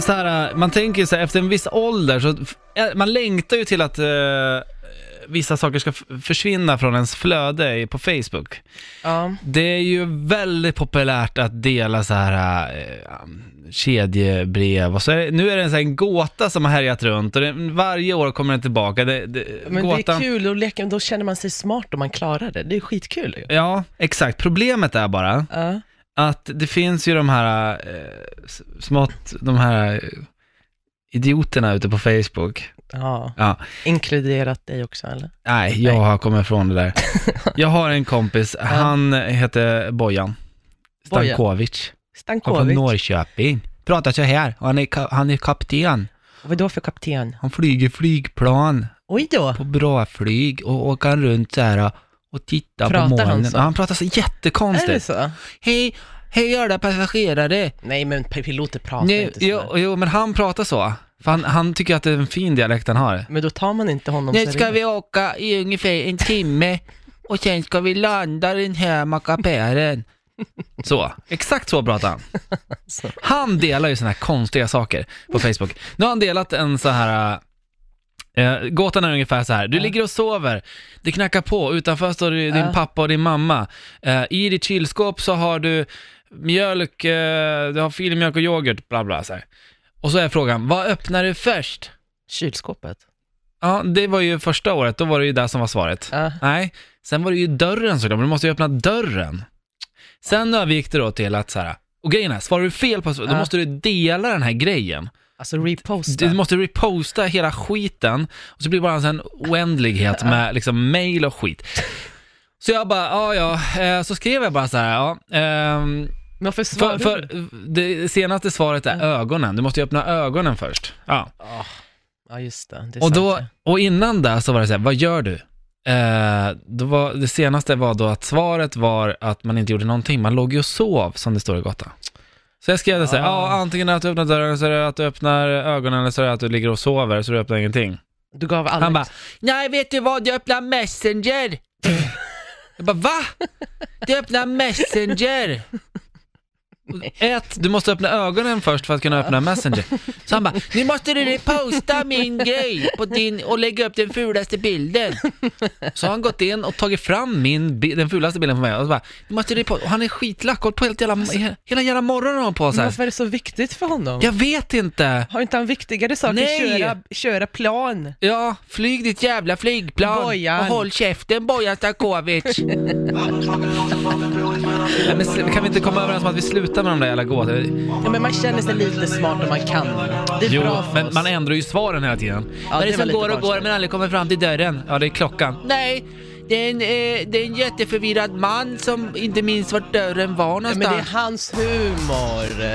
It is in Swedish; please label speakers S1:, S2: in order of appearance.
S1: Så här, man tänker så här, efter en viss ålder så, man längtar ju till att eh, vissa saker ska försvinna från ens flöde i- på Facebook.
S2: Ja.
S1: Det är ju väldigt populärt att dela så här eh, kedjebrev och så är det, nu är det en sån här gåta som har härjat runt och det, varje år kommer den tillbaka. Det, det,
S2: Men det är kul att leka, då känner man sig smart om man klarar det. Det är skitkul ju.
S1: Ja, exakt. Problemet är bara
S2: Ja.
S1: Att det finns ju de här eh, smått, de här eh, idioterna ute på Facebook.
S2: ja.
S1: Ja,
S2: Inkluderat dig också eller?
S1: nej, jag
S2: Nej.
S1: har kommit ifrån det där. Jag har en kompis, han heter Bojan
S2: Bojan.
S1: Stankovic. Han från
S2: Stankovic.
S1: Norrköping. Pratar så här, och han är, ka- han är kapten.
S2: Vad då för kapten?
S1: Han flyger flygplan
S2: Oj då!
S1: på bra flyg och åker runt så här och tittar
S2: Pratar
S1: på
S2: han
S1: molnen.
S2: så?
S1: Ja, han pratar så
S2: Är det
S1: jättekonstigt.
S2: så?
S1: Hej, hej alla passagerare.
S2: Nej men piloter pratar
S1: Nej,
S2: inte så.
S1: jo, jo, men han pratar så. För han, han tycker att det är en fin dialekt han har.
S2: Men då tar man inte honom
S1: Nu
S2: seriöst.
S1: ska vi åka i ungefär en timme och sen ska vi landa den här mackapären. Så, exakt så pratar han.
S2: Så.
S1: Han delar ju såna här konstiga saker på Facebook. Nu har han delat en så här Eh, gåtan är ungefär så här. du ligger och sover, det knackar på, utanför står din
S2: Ja.
S1: pappa och din mamma. Eh, I ditt kylskåp så har du mjölk, eh, du har filmjölk och yoghurt, bla bla så här. Och så är frågan, vad öppnar du först?
S2: Kylskåpet.
S1: Ja, det var ju första året, då var det ju det som var svaret.
S2: Ja.
S1: Nej, sen var det ju dörren såklart, men du måste ju öppna dörren. Sen övergick det då till att så här, och grejen är, svarar du fel på då
S2: Ja.
S1: måste du dela den här grejen.
S2: Alltså reposta.
S1: Du måste reposta hela skiten, och så blir det bara en sån oändlighet med liksom mail och skit. Så jag bara, ja ja, eh, så skrev jag bara så här, ja, ehm,
S2: varför
S1: för,
S2: svarar
S1: för
S2: du?
S1: det senaste svaret är ögonen, du måste ju öppna ögonen först. Ja.
S2: Ah. Ja just det, det är
S1: Och,
S2: sant
S1: då,
S2: det.
S1: och innan det så var det så här, vad gör du? Eh, då var, det senaste var då att svaret var att man inte gjorde någonting, man låg ju och sov som det står i gatan. Så jag skrev det så här,
S2: Ah.
S1: ja antingen att du öppnar dörren så är det att du öppnar ögonen eller så är det att du ligger och sover så du öppnar ingenting.
S2: Du gav Alex...
S1: Han bara, nej vet du vad, jag öppnar messenger. jag bara, va? Du öppnar messenger. Ett, du måste öppna ögonen först för att kunna öppna messenger. Så han bara, nu måste du reposta min grej på din och lägga upp den fulaste bilden. Så har han gått in och tagit fram min, bi- den fulaste bilden på mig och så bara, du måste reposta. Och han är skitlack, hållit på helt jävla, hela jävla morgonen har han på här.
S2: varför är det så viktigt för honom?
S1: Jag vet inte.
S2: Har inte han viktigare saker?
S1: Nej.
S2: Köra, köra plan.
S1: Ja, flyg ditt jävla flygplan
S2: Bojan.
S1: och håll käften Bojan Stankovic. Men kan vi inte komma överens om att vi slutar med de där jävla gåtorna?
S2: Ja, men man känner sig lite smart om man kan. Det är
S1: Jo,
S2: bra för
S1: men
S2: oss.
S1: man ändrar ju svaren hela tiden.
S2: Ja,
S1: Vad är
S2: det
S1: som går och går men aldrig kommer fram till dörren? Ja, det är klockan. Nej, det är en, eh, det är en jätteförvirrad man som inte minns vart dörren var
S2: Ja,
S1: någonstans.
S2: men det är hans humor.